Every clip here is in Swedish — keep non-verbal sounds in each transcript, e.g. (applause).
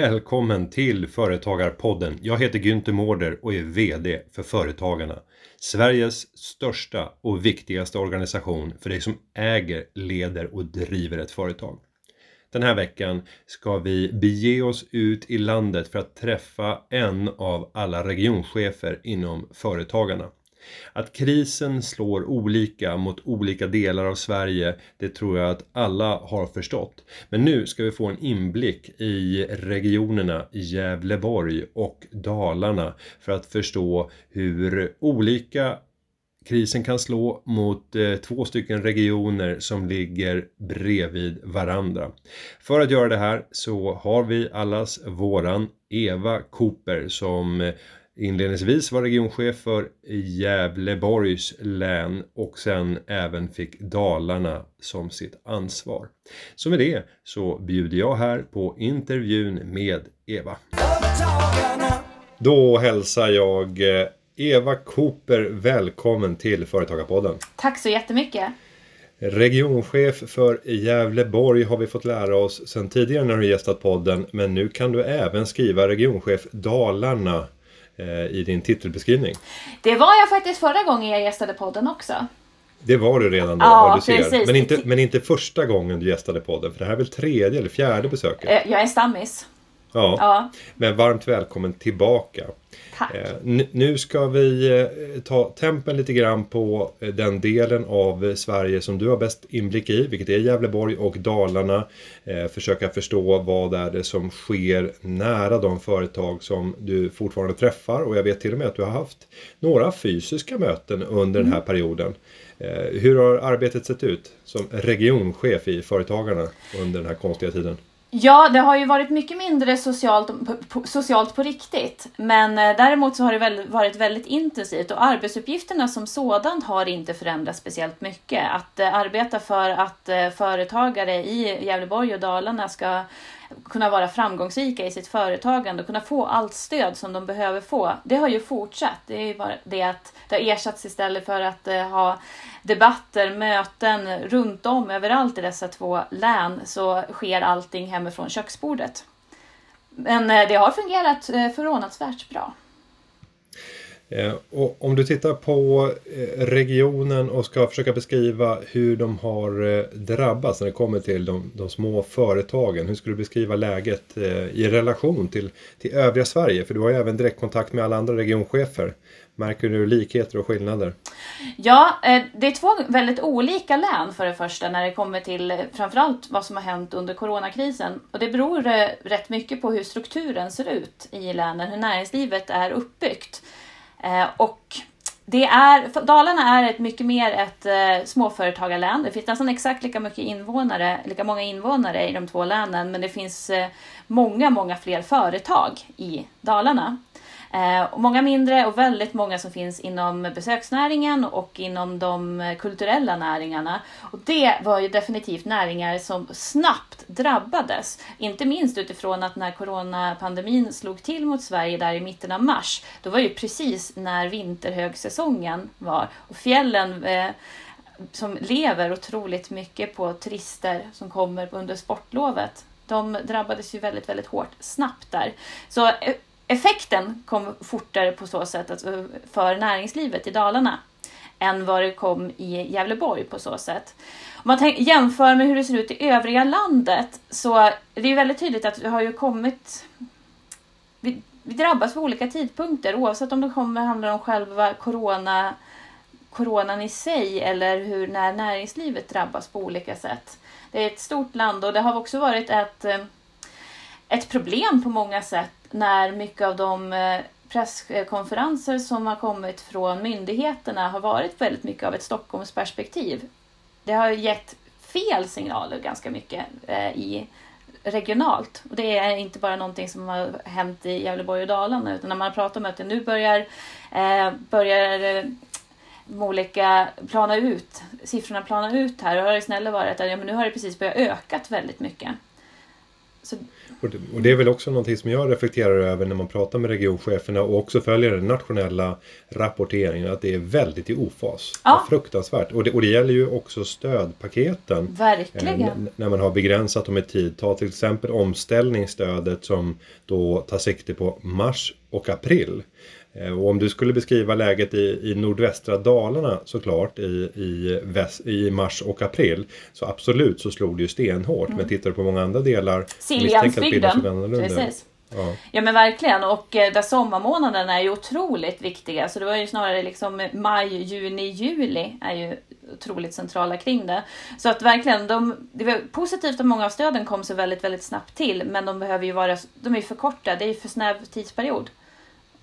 Välkommen till Företagarpodden. Jag heter Günther Mårder och är VD för Företagarna. Sveriges största och viktigaste organisation för dig som äger, leder och driver ett företag. Den här veckan ska vi bege oss ut i landet för att träffa en av alla regionchefer inom Företagarna. Att krisen slår olika mot olika delar av Sverige, det tror jag att alla har förstått. Men nu ska vi få en inblick i regionerna Gävleborg och Dalarna för att förstå hur olika krisen kan slå mot eh, två stycken regioner som ligger bredvid varandra. För att göra det här så har vi allas våran Eva Cooper som eh, inledningsvis var regionchef för Gävleborgs län och sen även fick Dalarna som sitt ansvar. Så med det så bjuder jag här på intervjun med Eva. Då hälsar jag eh, Eva Cooper välkommen till Företagarpodden. Tack så jättemycket. Regionchef för Gävleborg har vi fått lära oss sedan tidigare när du gästat podden men nu kan du även skriva regionchef Dalarna i din titelbeskrivning. Det var jag faktiskt förra gången jag gästade podden också. Det var du redan då, ja, du ser. Precis. Men, inte, men inte första gången du gästade podden, för det här är väl tredje eller fjärde besöket? Eh, jag är stammis. Ja, ja. men varmt välkommen tillbaka. Tack. Eh, nu ska vi eh, ta tempen lite grann på eh, den delen av Sverige som du har bäst inblick i, vilket är Gävleborg och Dalarna. Försöka förstå vad är det som sker nära de företag som du fortfarande träffar och jag vet till och med att du har haft några fysiska möten under den här mm. perioden. Hur har arbetet sett ut som regionchef i Företagarna under den här konstiga tiden? Ja, det har ju varit mycket mindre socialt på, socialt på riktigt. Men eh, däremot så har det väl, varit väldigt intensivt och arbetsuppgifterna som sådant har inte förändrats speciellt mycket. Att eh, arbeta för att eh, företagare i Gävleborg och Dalarna ska kunna vara framgångsrika i sitt företagande och kunna få allt stöd som de behöver få. Det har ju fortsatt. Det är ju bara det att det har ersatts istället för att eh, ha debatter, möten runt om överallt i dessa två län så sker allting hemifrån köksbordet. Men eh, det har fungerat eh, förvånansvärt bra. Eh, och om du tittar på eh, regionen och ska försöka beskriva hur de har eh, drabbats när det kommer till de, de små företagen. Hur skulle du beskriva läget i relation till, till övriga Sverige? För du har ju även direktkontakt med alla andra regionchefer. Märker du likheter och skillnader? Ja, det är två väldigt olika län för det första när det kommer till framförallt vad som har hänt under coronakrisen. Och det beror rätt mycket på hur strukturen ser ut i länen, hur näringslivet är uppbyggt. Eh, och det är, Dalarna är ett mycket mer ett eh, småföretagarlän. Det finns nästan exakt lika mycket invånare, lika många invånare i de två länen, men det finns eh, många, många fler företag i Dalarna. Eh, och många mindre och väldigt många som finns inom besöksnäringen och inom de kulturella näringarna. Och det var ju definitivt näringar som snabbt drabbades. Inte minst utifrån att när coronapandemin slog till mot Sverige där i mitten av mars, då var ju precis när vinterhögsäsongen var. Och fjällen eh, som lever otroligt mycket på turister som kommer under sportlovet. De drabbades ju väldigt, väldigt hårt snabbt där. Så eh, effekten kom fortare på så sätt alltså för näringslivet i Dalarna än vad det kom i Gävleborg på så sätt. Om man jämför med hur det ser ut i övriga landet så är det ju väldigt tydligt att det har ju kommit... Vi, vi drabbas vid olika tidpunkter oavsett om det kommer, handlar om själva corona, coronan i sig eller hur när näringslivet drabbas på olika sätt. Det är ett stort land och det har också varit ett, eh, ett problem på många sätt när mycket av de eh, presskonferenser som har kommit från myndigheterna har varit väldigt mycket av ett Stockholmsperspektiv. Det har gett fel signaler ganska mycket eh, i regionalt. Och det är inte bara någonting som har hänt i Gävleborg och Dalarna utan när man pratar om att det nu börjar, eh, börjar eh, de olika plana ut, siffrorna plana ut här och har det snälla varit att ja, men nu har det precis börjat ökat väldigt mycket. Så och det är väl också någonting som jag reflekterar över när man pratar med regioncheferna och också följer den nationella rapporteringen att det är väldigt i ofas. Ja. Fruktansvärt. Och det, och det gäller ju också stödpaketen. Verkligen. Eh, när man har begränsat dem i tid. Ta till exempel omställningsstödet som då tar sikte på mars och april. Eh, och om du skulle beskriva läget i, i nordvästra Dalarna såklart i, i, väst, i mars och april så absolut så slog det ju stenhårt. Mm. Men tittar du på många andra delar Siljansbygden. Precis. Ja. ja men verkligen och eh, där sommarmånaderna är ju otroligt viktiga så det var ju snarare liksom maj, juni, juli är ju otroligt centrala kring det. Så att verkligen, de, det var positivt att många av stöden kom så väldigt, väldigt snabbt till men de behöver ju vara, de är för korta, det är ju för snäv tidsperiod.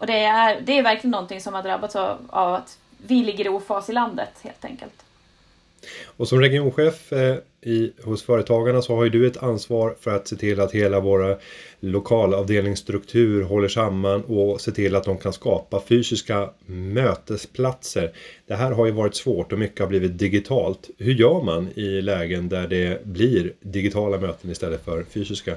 Och det är, det är verkligen någonting som har drabbats av, av att vi ligger i ofas i landet helt enkelt. Och som regionchef eh, i, hos Företagarna så har ju du ett ansvar för att se till att hela våra lokalavdelningsstruktur håller samman och se till att de kan skapa fysiska mötesplatser. Det här har ju varit svårt och mycket har blivit digitalt. Hur gör man i lägen där det blir digitala möten istället för fysiska?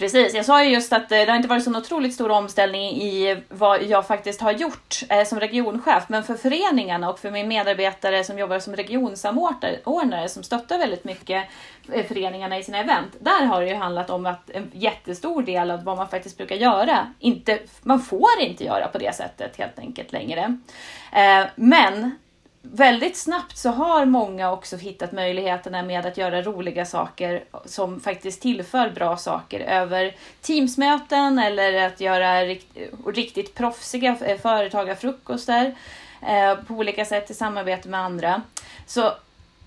Precis, jag sa ju just att eh, det har inte varit så otroligt stor omställning i vad jag faktiskt har gjort eh, som regionchef. Men för föreningarna och för min medarbetare som jobbar som regionsamordnare som stöttar väldigt mycket eh, föreningarna i sina event. Där har det ju handlat om att en jättestor del av vad man faktiskt brukar göra, inte, man får inte göra på det sättet helt enkelt längre. Men väldigt snabbt så har många också hittat möjligheterna med att göra roliga saker som faktiskt tillför bra saker över Teamsmöten eller att göra rikt riktigt proffsiga eh, företagarfrukostar eh, på olika sätt i samarbete med andra. Så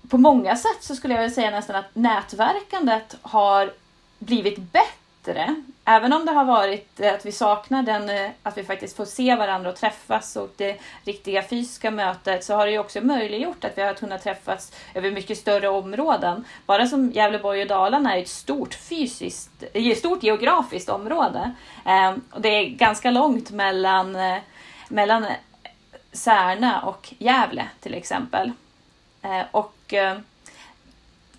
på många sätt så skulle jag vilja säga nästan att nätverkandet har blivit bättre bättre. Även om det har varit eh, att vi saknar den, eh, att vi faktiskt får se varandra och träffas och det riktiga fysiska mötet så har det ju också möjliggjort att vi har kunnat träffas över mycket större områden. Bara som Gävleborg och Dalarna är ett stort fysiskt, ett stort geografiskt område. Och det är ganska långt mellan, mellan Särna och Gävle till exempel. Och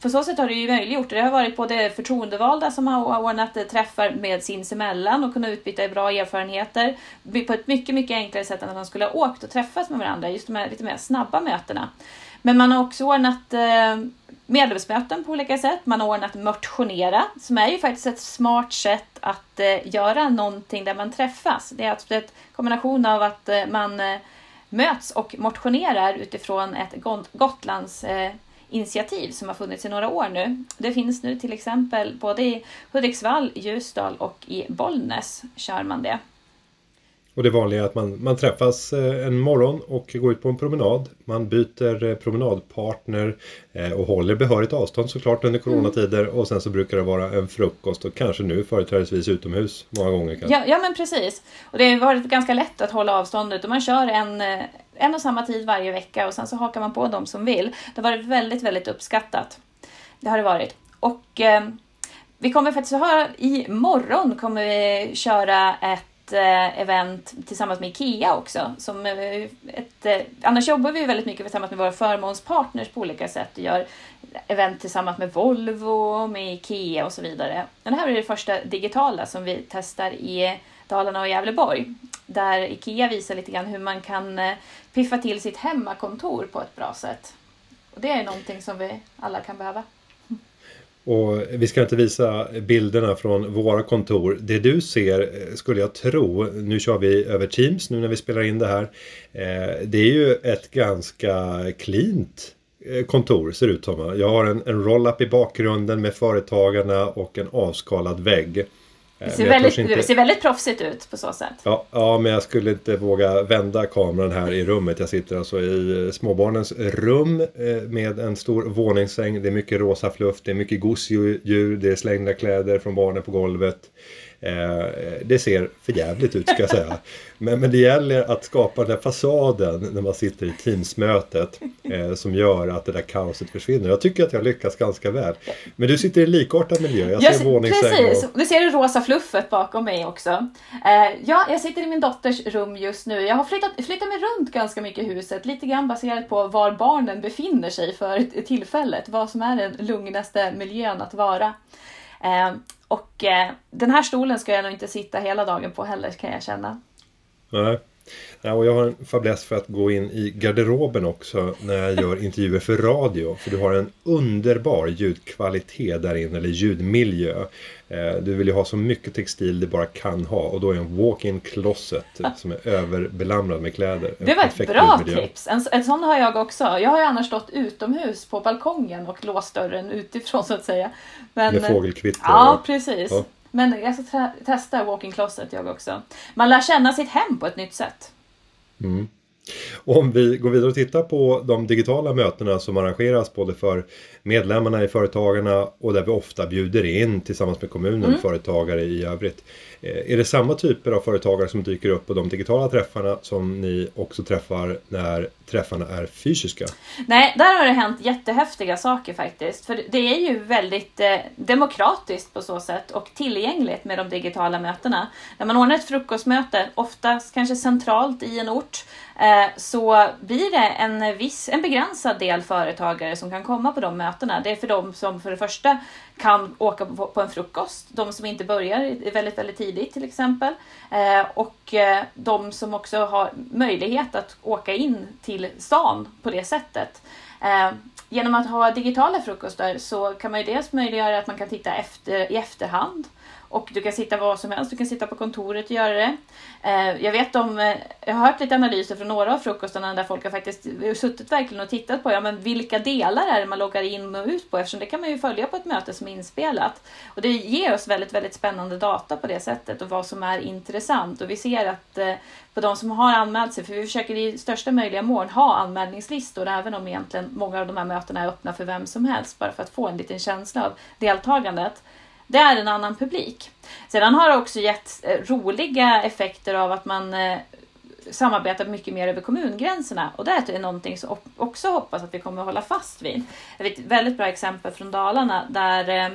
på så sätt har det ju möjliggjort. Det har varit både förtroendevalda som har ordnat eh, träffar med sinsemellan och kunnat utbyta bra erfarenheter på ett mycket, mycket enklare sätt än att man skulle ha åkt och träffats med varandra. Just de här lite mer snabba mötena. Men man har också ordnat eh, medlemsmöten på olika sätt. Man har ordnat motionera, som är ju faktiskt ett smart sätt att eh, göra någonting där man träffas. Det är alltså en kombination av att man möts och motionerar utifrån ett Gotlands initiativ som har funnits i några år nu. Det finns nu till exempel både i Hudiksvall, Ljusdal och i Bollnäs kör man det. Och det vanliga är att man, man träffas eh, en morgon och går ut på en promenad. Man byter eh, promenadpartner eh, och håller behörigt avstånd såklart under coronatider. Mm. Och sen så brukar det vara en frukost och kanske nu företrädesvis utomhus många gånger. Kanske. Ja, ja men precis. Och det har varit ganska lätt att hålla avståndet och man kör en, en och samma tid varje vecka och sen så hakar man på de som vill. Det har varit väldigt, väldigt uppskattat. Det har det varit. Och eh, vi kommer faktiskt att ha, imorgon kommer vi köra ett eh, event tillsammans med IKEA också. Som eh, ett, eh, annars jobbar vi väldigt mycket tillsammans med våra förmånspartners på olika sätt. Vi gör event tillsammans med Volvo, med IKEA och så vidare. Men det här är det första digitala som vi testar i Dalarna och Gävleborg. Där IKEA visar lite grann hur man kan eh, piffa till sitt hemmakontor på ett bra sätt. Och det är någonting som vi alla kan behöva. Och vi ska inte visa bilderna från våra kontor. Det du ser eh, skulle jag tro, nu kör vi över Teams nu när vi spelar in det här. Eh, det är ju ett ganska cleant kontor ser det ut som. Jag har en, en roll-up i bakgrunden med företagarna och en avskalad vägg. Det ser, väldigt, inte... det ser väldigt proffsigt ut på så sätt. Ja, ja, men jag skulle inte våga vända kameran här i rummet. Jag sitter alltså i småbarnens rum eh, med en stor våningssäng. Det är mycket rosa fluff, det är mycket gosedjur, det är slängda kläder från barnen på golvet. Eh, det ser förjävligt ut ska jag säga. Men, men det gäller att skapa den där fasaden när man sitter i Teamsmötet eh, som gör att det där kaoset försvinner. Jag tycker att jag lyckas ganska väl. Men du sitter i likartad miljö. Jag, jag ser våningssäng. Precis, och... du ser det rosa fluffet bakom mig också. Eh, ja, jag sitter i min dotters rum just nu. Jag har flyttat, flyttat mig runt ganska mycket i huset. Lite grann baserat på var barnen befinner sig för tillfället. Vad som är den lugnaste miljön att vara. Och eh, den här stolen ska jag nog inte sitta hela dagen på heller kan jag känna. Nej. Ja, och jag har en fäbless för att gå in i garderoben också när jag gör intervjuer för radio. För du har en underbar ljudkvalitet där inne, eller ljudmiljö. Eh, du vill ju ha så mycket textil du bara kan ha och då är en walk-in closet som är överbelamrad med kläder. Det var ett bra tips! En, en sån har jag också. Jag har ju annars stått utomhus på balkongen och låst dörren utifrån så att säga. Men, med fågelkvitter? Ja, precis. Ja. Men jag ska testa walk-in closet jag också. Man lär känna sitt hem på ett nytt sätt. Mm. Om vi går vidare och tittar på de digitala mötena som arrangeras både för medlemmarna i Företagarna och där vi ofta bjuder in tillsammans med kommunen mm. företagare i övrigt. Eh, är det samma typer av företagare som dyker upp på de digitala träffarna som ni också träffar när träffarna är fysiska? Nej, där har det hänt jättehäftiga saker faktiskt. För det är ju väldigt eh, demokratiskt på så sätt och tillgängligt med de digitala mötena. När man ordnar ett frukostmöte, oftast kanske centralt i en ort, eh, så blir det en viss, en begränsad del företagare som kan komma på de mötena. Det är för de som för det första kan åka på en frukost, de som inte börjar väldigt, väldigt tidigt till exempel. Eh, och eh, de som också har möjlighet att åka in till stan på det sättet. Eh, genom att ha digitala frukostar så kan man ju dels möjliggöra att man kan titta efter, i efterhand och du kan sitta var som helst, du kan sitta på kontoret och göra det. Eh, jag vet om, eh, jag har hört lite analyser från några av frukostarna där folk har faktiskt suttit verkligen och tittat på ja, men vilka delar är det man loggar in och ut på eftersom det kan man ju följa på ett möte som är inspelat. Och det ger oss väldigt, väldigt spännande data på det sättet och vad som är intressant. Och vi ser att eh, på de som har anmält sig, för vi försöker i största möjliga mån ha anmälningslistor även om egentligen många av de här mötena är öppna för vem som helst bara för att få en liten känsla av deltagandet. Det är en annan publik. Sedan har det också gett eh, roliga effekter av att man eh, samarbetar mycket mer över kommungränserna och det är någonting som också hoppas att vi kommer att hålla fast vid. Ett väldigt bra exempel från Dalarna där eh,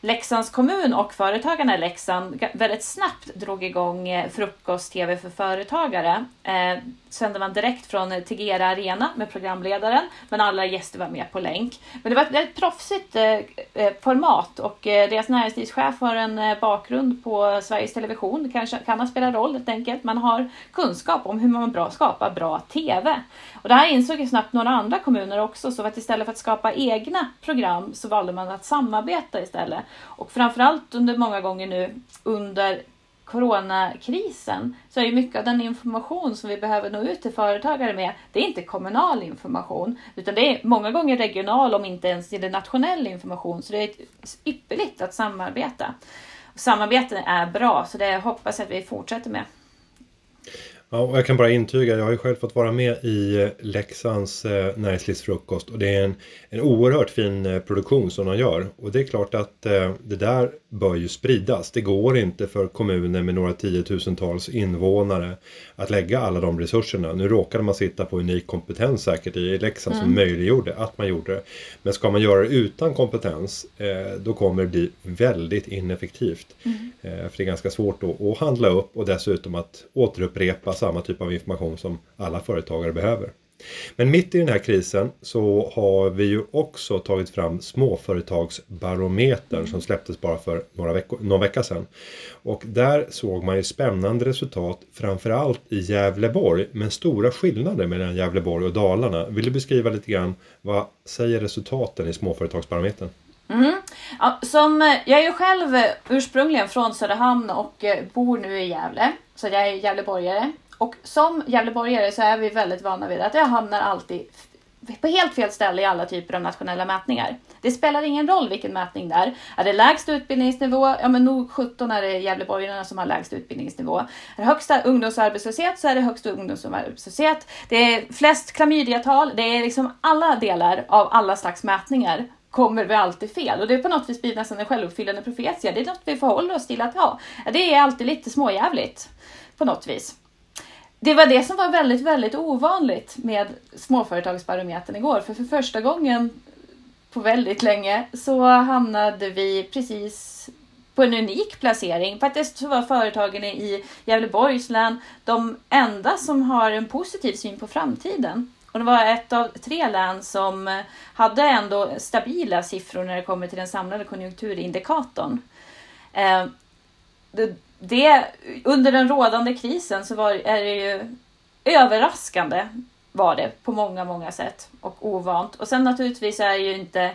Leksands kommun och Företagarna i Leksand väldigt snabbt drog igång frukost-tv för företagare. Sände man direkt från Tegera Arena med programledaren, men alla gäster var med på länk. Men det var ett väldigt proffsigt eh, eh, format och eh, deras näringslivschef har en eh, bakgrund på Sveriges Television. Det kanske kan ha spelat roll helt enkelt. Man har kunskap om hur man bra, skapar bra TV. Och det här insåg ju snabbt några andra kommuner också, så att istället för att skapa egna program så valde man att samarbeta istället. Och framförallt under många gånger nu under coronakrisen så är ju mycket av den information som vi behöver nå ut till företagare med, det är inte kommunal information, utan det är många gånger regional, om inte ens är nationell information. Så det är ypperligt att samarbeta. Samarbeten är bra, så det hoppas jag att vi fortsätter med. Ja, och jag kan bara intyga, jag har ju själv fått vara med i eh, Leksands eh, näringslivsfrukost och det är en, en oerhört fin eh, produktion som de gör. Och det är klart att det där bör ju spridas. Det går inte för kommuner med några tiotusentals invånare att lägga alla de resurserna. Nu råkade man sitta på unik kompetens säkert i Leksand mm. som möjliggjorde att man gjorde det. Men ska man göra det utan kompetens eh, då kommer det bli väldigt ineffektivt. Mm. Eh, för det är ganska svårt då att handla upp och dessutom att återupprepa samma typ av information som alla företagare behöver. Men mitt i den här krisen så har vi ju också tagit fram Småföretagsbarometern som släpptes bara för några veckor, någon vecka sedan. Och där såg man ju spännande resultat framförallt i Gävleborg men stora skillnader mellan Gävleborg och Dalarna. Vill du beskriva lite grann vad säger resultaten i Småföretagsbarometern? Mm. Ja, som, eh, jag är ju själv eh, ursprungligen från Söderhamn och eh, bor nu i Gävle. Så jag är gävleborgare. Och som Gävleborgare så är vi väldigt vana vid att jag hamnar alltid på helt fel ställe i alla typer av nationella mätningar. Det spelar ingen roll vilken mätning det är. Är det lägst utbildningsnivå, ja men nog 17 är det Gävleborgarna som har lägst utbildningsnivå. Är det högsta ungdomsarbetslöshet så är det högst ungdomsarbetslöshet. Det är flest klamydiatal, det är liksom alla delar av alla slags mätningar kommer vi alltid fel. Och det är på något vis blir nästan en självuppfyllande profetia. Det är något vi förhåller oss till att ja, det är alltid lite småjävligt på något vis. Det var det som var väldigt, väldigt ovanligt med Småföretagsbarometern igår. För för första gången på väldigt länge så hamnade vi precis på en unik placering. Faktiskt så var företagen i Gävleborgs län de enda som har en positiv syn på framtiden. Och det var ett av tre län som hade ändå stabila siffror när det kommer till den samlade konjunkturindikatorn. Eh, det, det, under den rådande krisen så var, är det ju överraskande var det på många, många sätt och ovant. Och sen naturligtvis är ju inte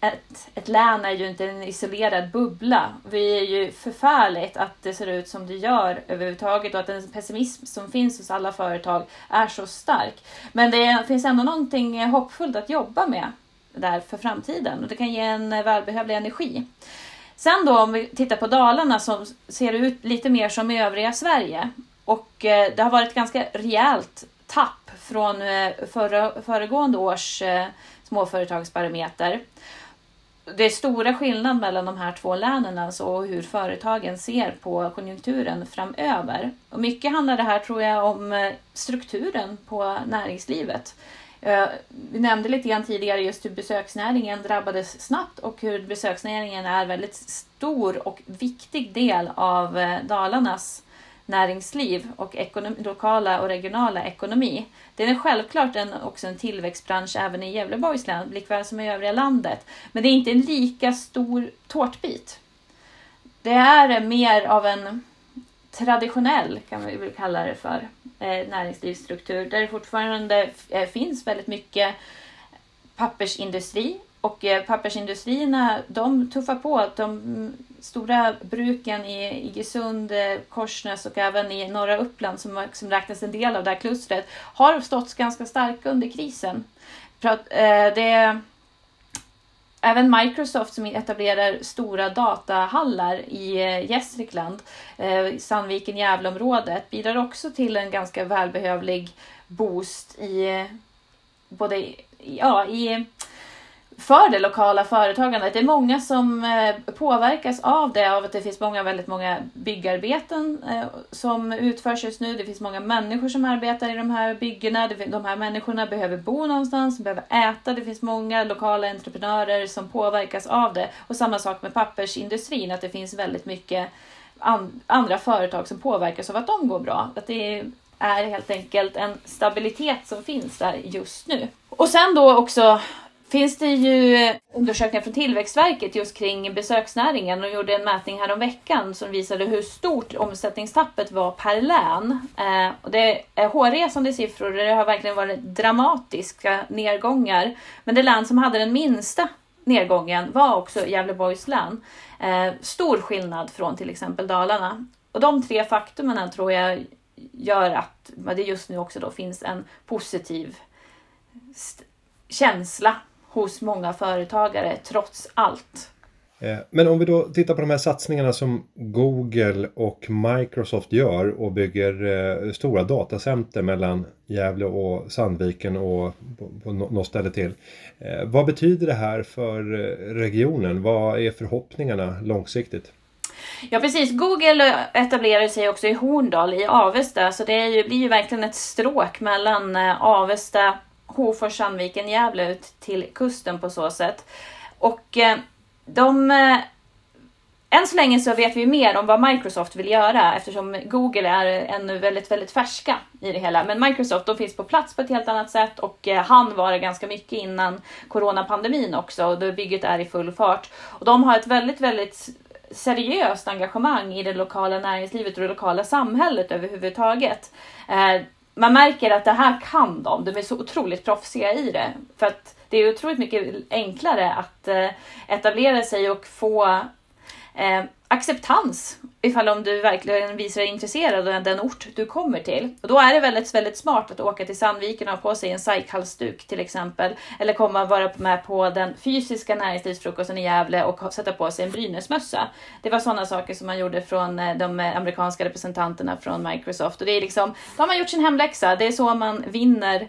ett, ett län är ju inte en isolerad bubbla. Vi är ju förfärligt att det ser ut som det gör överhuvudtaget och att den pessimism som finns hos alla företag är så stark. Men det finns ändå någonting hoppfullt att jobba med där för framtiden och det kan ge en välbehövlig energi. Sen då om vi tittar på Dalarna som ser ut lite mer som i övriga Sverige och eh, det har varit ganska rejält tapp från eh, förra, föregående års eh, småföretagsbarometer det är stora skillnad mellan de här två länen alltså, och hur företagen ser på konjunkturen framöver. Och mycket handlar det här tror jag om strukturen på näringslivet. Eh, vi nämnde lite grann tidigare just hur besöksnäringen drabbades snabbt och hur besöksnäringen är väldigt stor och viktig del av eh, Dalarnas näringsliv och ekonomi, lokala och regionala ekonomi. Det är självklart en, också en tillväxtbransch även i Gävleborgs län, likväl som i övriga landet. Men det är inte en lika stor tårtbit. Det är mer av en traditionell, kan vi väl kalla det för, eh, näringslivsstruktur där det fortfarande eh, finns väldigt mycket pappersindustri och eh, pappersindustrierna de tuffar på. De stora bruken i Iggesund, Korsnäs och även i norra Uppland som, som räknas en del av det här klustret har stått ganska starka under krisen. Det Även Microsoft som etablerar stora datahallar i eh, Gästrikland, eh, Sandviken, Gävleområdet, bidrar också till en ganska välbehövlig boost i eh, både ja, i för det lokala företagandet. Det är många som eh, påverkas av det, av att det finns många, väldigt många byggarbeten eh, som utförs just nu. Det finns många människor som arbetar i de här byggena. De här människorna behöver bo någonstans, behöver äta. Det finns många lokala entreprenörer som påverkas av det. Och samma sak med pappersindustrin, att det finns väldigt mycket andra företag som påverkas av att de går bra. Att det är helt enkelt en stabilitet som finns där just nu. Och sen då också finns det ju eh, undersökningar från Tillväxtverket just kring besöksnäringen och gjorde en mätning här om veckan som visade hur stort omsättningstappet var per län. Eh, och det är hårresande siffror, det har verkligen varit dramatiska nedgångar. Men det län som hade den minsta nedgången var också Gävleborgs län. Eh, stor skillnad från till exempel Dalarna. Och de tre faktumen tror jag gör att det just nu också då finns en positiv känsla hos många företagare trots allt. Eh, men om vi då tittar på de här satsningarna som Google och Microsoft gör och bygger eh, stora datacenter mellan Gävle och Sandviken och på något ställe till. Eh, vad betyder det här för regionen? Vad är förhoppningarna långsiktigt? Ja precis, Google etablerar sig också i Horndal i Avesta så det ju, blir ju verkligen ett stråk mellan Avesta Hofors, Sandviken, Gävle ut till kusten på så sätt. Och eh, de... Eh, än så länge så vet vi mer om vad Microsoft vill göra eftersom Google är ännu väldigt, väldigt färska i det hela. Men Microsoft de finns på plats på ett helt annat sätt och eh, han var det ganska mycket innan coronapandemin också och då bygget är i full fart. Och de har ett väldigt, väldigt seriöst engagemang i det lokala näringslivet och det lokala samhället överhuvudtaget man märker att det här kan de. De är så otroligt proffsiga i det. För att det är otroligt mycket enklare att eh, etablera sig och få eh, acceptans ifall om du verkligen visar dig intresserad av den ort du kommer till. Och då är det väldigt, väldigt smart att åka till Sandviken och ha på sig en sajkhalsduk till exempel. Eller komma och vara med på den fysiska näringslivsfrukosten i Gävle och sätta på sig en Brynäsmössa. Det var sådana saker som man gjorde från eh, de amerikanska representanterna från Microsoft. Och det är liksom, då har man gjort sin hemläxa. Det är så man vinner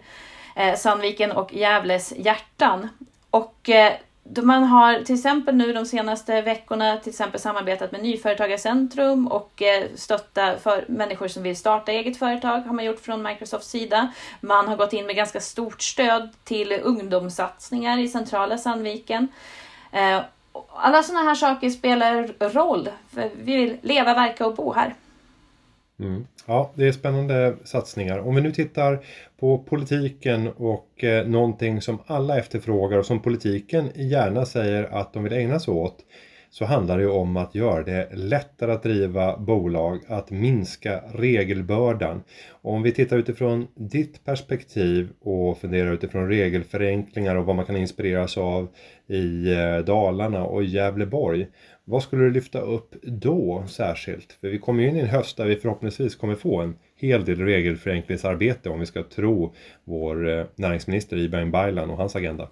eh, Sandviken och Gävles hjärtan. Och eh, man har till exempel nu de senaste veckorna till exempel samarbetat med Nyföretagarcentrum och eh, stötta för människor som vill starta eget företag har man gjort från Microsofts sida. Man har gått in med ganska stort stöd till ungdomssatsningar i centrala Sandviken. Eh, alla sådana här saker spelar roll. För vi vill leva, verka och bo här. Mm. Ja, det är spännande satsningar. Om vi nu tittar på politiken och eh, någonting som alla efterfrågar och som politiken gärna säger att de vill ägna sig åt. så handlar det om att göra det lättare att driva bolag, att minska regelbördan. Om vi tittar utifrån ditt perspektiv och funderar utifrån regelförenklingar och vad man kan inspireras av i eh, Dalarna och Gävleborg. Vad skulle du lyfta upp då särskilt? För vi kommer ju in i en höst där vi förhoppningsvis kommer få en hel del regelförenklingsarbete om vi ska tro vår eh, näringsminister Ibrahim Baylan och hans agenda.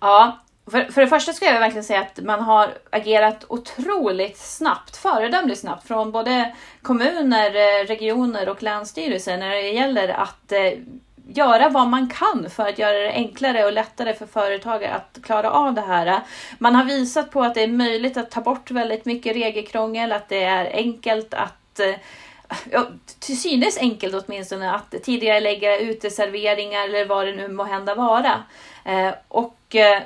Ja, för, för det första skulle jag verkligen säga att man har agerat otroligt snabbt, föredömligt snabbt från både kommuner, eh, regioner och länsstyrelser när det gäller att eh, göra vad man kan för att göra det enklare och lättare för företagare att klara av det här. Man har visat på att det är möjligt att ta bort väldigt mycket regelkrångel, att det är enkelt att eh, ja, till synes enkelt åtminstone att tidigare lägga uteserveringar eller vad det nu må hända vara. Eh, och eh,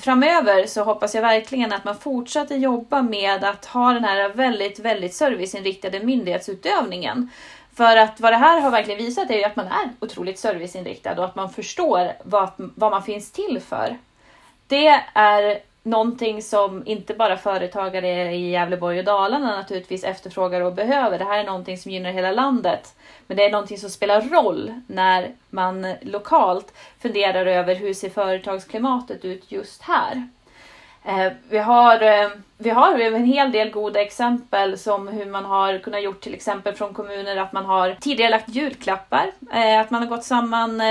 framöver så hoppas jag verkligen att man fortsätter jobba med att ha den här väldigt, väldigt serviceinriktade myndighetsutövningen. För att vad det här har verkligen visat är ju att man är otroligt serviceinriktad och att man förstår vad, vad man finns till för. Det är någonting som inte bara företagare i Gävleborg och Dalarna naturligtvis efterfrågar och behöver. Det här är någonting som gynnar hela landet. Men det är någonting som spelar roll när man lokalt funderar över hur ser företagsklimatet ut just här. Eh, vi har, eh, vi har en hel del goda exempel som hur man har kunnat gjort till exempel från kommuner att man har tidigare lagt julklappar, eh, att man har gått samman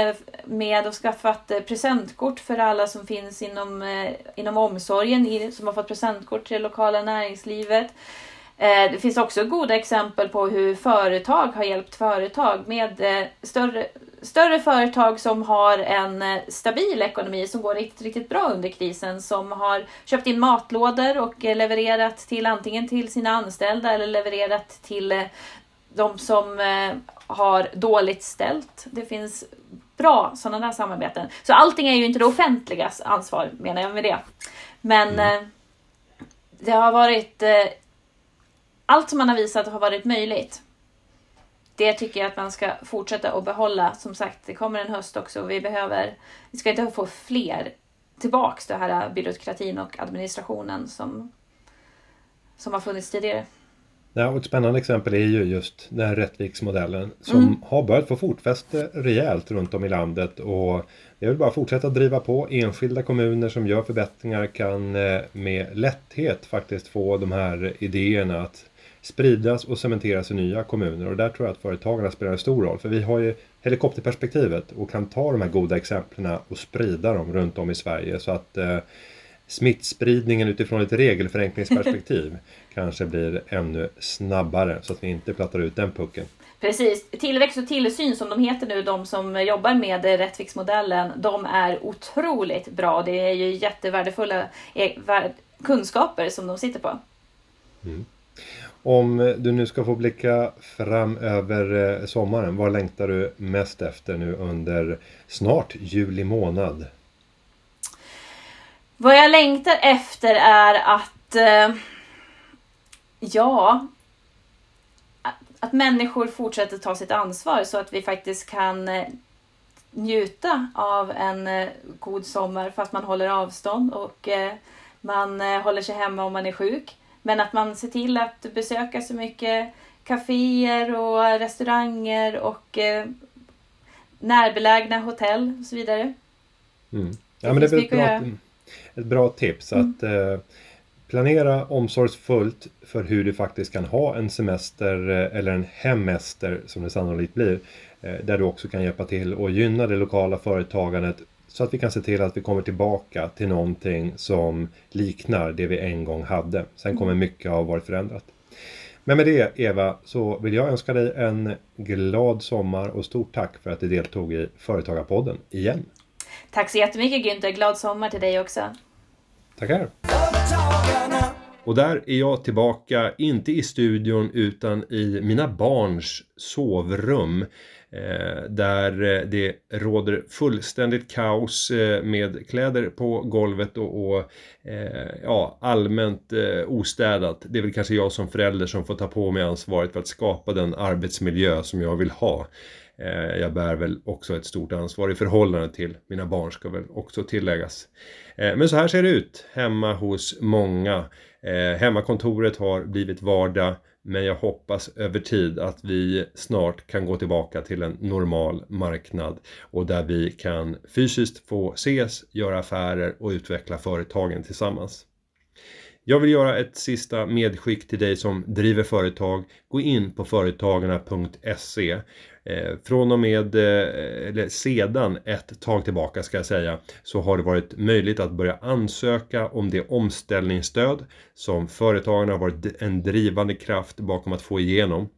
med och skaffat presentkort för alla som finns inom, inom omsorgen som har fått presentkort till det lokala näringslivet. Det finns också goda exempel på hur företag har hjälpt företag med större större företag som har en eh, stabil ekonomi som går riktigt, riktigt bra under krisen som har köpt in matlådor och eh, levererat till antingen till sina anställda eller levererat till eh, de som har dåligt ställt. Det finns bra sådana där samarbeten. Så allting är ju inte det offentligas ansvar menar jag med det. Men mm. det har varit allt som man har visat har varit möjligt det tycker jag att man ska fortsätta att behålla. Som sagt, det kommer en höst också. Vi behöver, vi ska inte få fler tillbaks det här byråkratin och administrationen som, som har funnits tidigare. Ja, och ett spännande exempel är ju just den här Rättviksmodellen som mm. har börjat få fotfäste rejält runt om i landet och jag vill bara fortsätta driva på. Enskilda kommuner som gör förbättringar kan eh, med lätthet faktiskt få de här idéerna att spridas och cementeras i nya kommuner och där tror jag att företagarna spelar en stor roll för vi har ju helikopterperspektivet och kan ta de här goda exemplen och sprida dem runt om i Sverige så att eh, smittspridningen utifrån ett regelförenklingsperspektiv (laughs) kanske blir ännu snabbare så att vi inte plattar ut den pucken. Precis. Tillväxt och tillsyn som de heter nu, de som jobbar med Rättviksmodellen, de är otroligt bra. Det är ju jättevärdefulla eh, kunskaper som de sitter på. Mm. Om du nu ska få blicka fram över eh, sommaren, vad längtar du mest efter nu under snart juli månad? Vad jag längtar efter är att eh, ja, att människor fortsätter ta sitt ansvar så att vi faktiskt kan eh, njuta av en god sommar fast man håller avstånd och man håller sig hemma om man är sjuk. Men att man ser till att besöka så mycket kaféer och restauranger och eh, närbelägna hotell och så vidare. Mm. Ja, men det är ett bra, ett bra tips mm. att eh, planera omsorgsfullt för hur du faktiskt kan ha en semester eh, eller en hemester som det sannolikt blir. Eh, där du också kan hjälpa till och gynna det lokala företagandet så att vi kan se till att vi kommer tillbaka till någonting som liknar det vi en gång hade. Sen kommer mycket ha varit förändrat. Men med det Eva så vill jag önska dig en glad sommar och stort tack för att du deltog i Företagarpodden igen. Tack så jättemycket Günther, glad sommar till dig också. Tackar. Och där är jag tillbaka, inte i studion utan i mina barns sovrum. Eh, där eh, det råder fullständigt kaos eh, med kläder på golvet och, och ja, allmänt ostädat. Det är väl kanske jag som förälder som får ta på mig ansvaret för att skapa den arbetsmiljö som jag vill ha. Jag bär väl också ett stort ansvar i förhållande till mina barn ska väl också tilläggas. Men så här ser det ut hemma hos många. Hemmakontoret har blivit vardag men jag hoppas över tid att vi snart kan gå tillbaka till en normal marknad och där vi kan fysiskt få ses, göra affärer och utveckla företagen tillsammans. Jag vill göra ett sista medskick till dig som driver företag. Gå in på företagarna.se. Eh, från och med, eh, eller sedan ett tag tillbaka ska jag säga, så har det varit möjligt att börja ansöka om det omställningsstöd som företagen har varit en drivande kraft bakom att få igenom.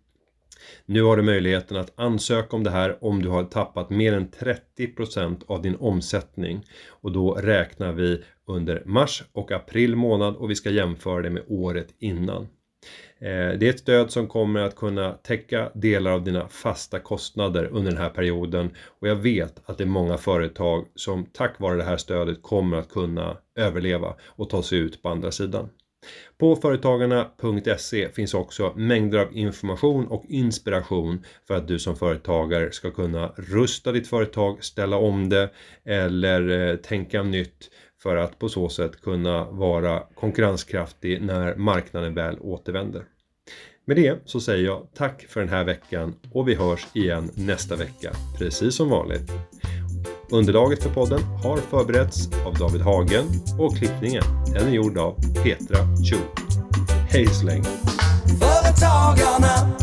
Nu har du möjligheten att ansöka om det här om du har tappat mer än 30% av din omsättning och då räknar vi under mars och april månad och vi ska jämföra det med året innan. Eh, det är ett stöd som kommer att kunna täcka delar av dina fasta kostnader under den här perioden och jag vet att det är många företag som tack vare det här stödet kommer att kunna överleva och ta sig ut på andra sidan. På företagarna.se finns också mängder av information och inspiration för att du som företagare ska kunna rusta ditt företag, ställa om det eller eh, tänka nytt för att på så sätt kunna vara konkurrenskraftig när marknaden väl återvänder. Med det så säger jag tack för den här veckan och vi hörs igen nästa vecka, precis som vanligt. Underlaget för podden har förberetts av David Hagen och klippningen den är gjord av Petra Cho. Hej så länge! Företagarna,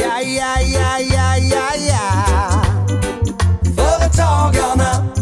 ja, ja, ja, ja, ja, ja. Företagarna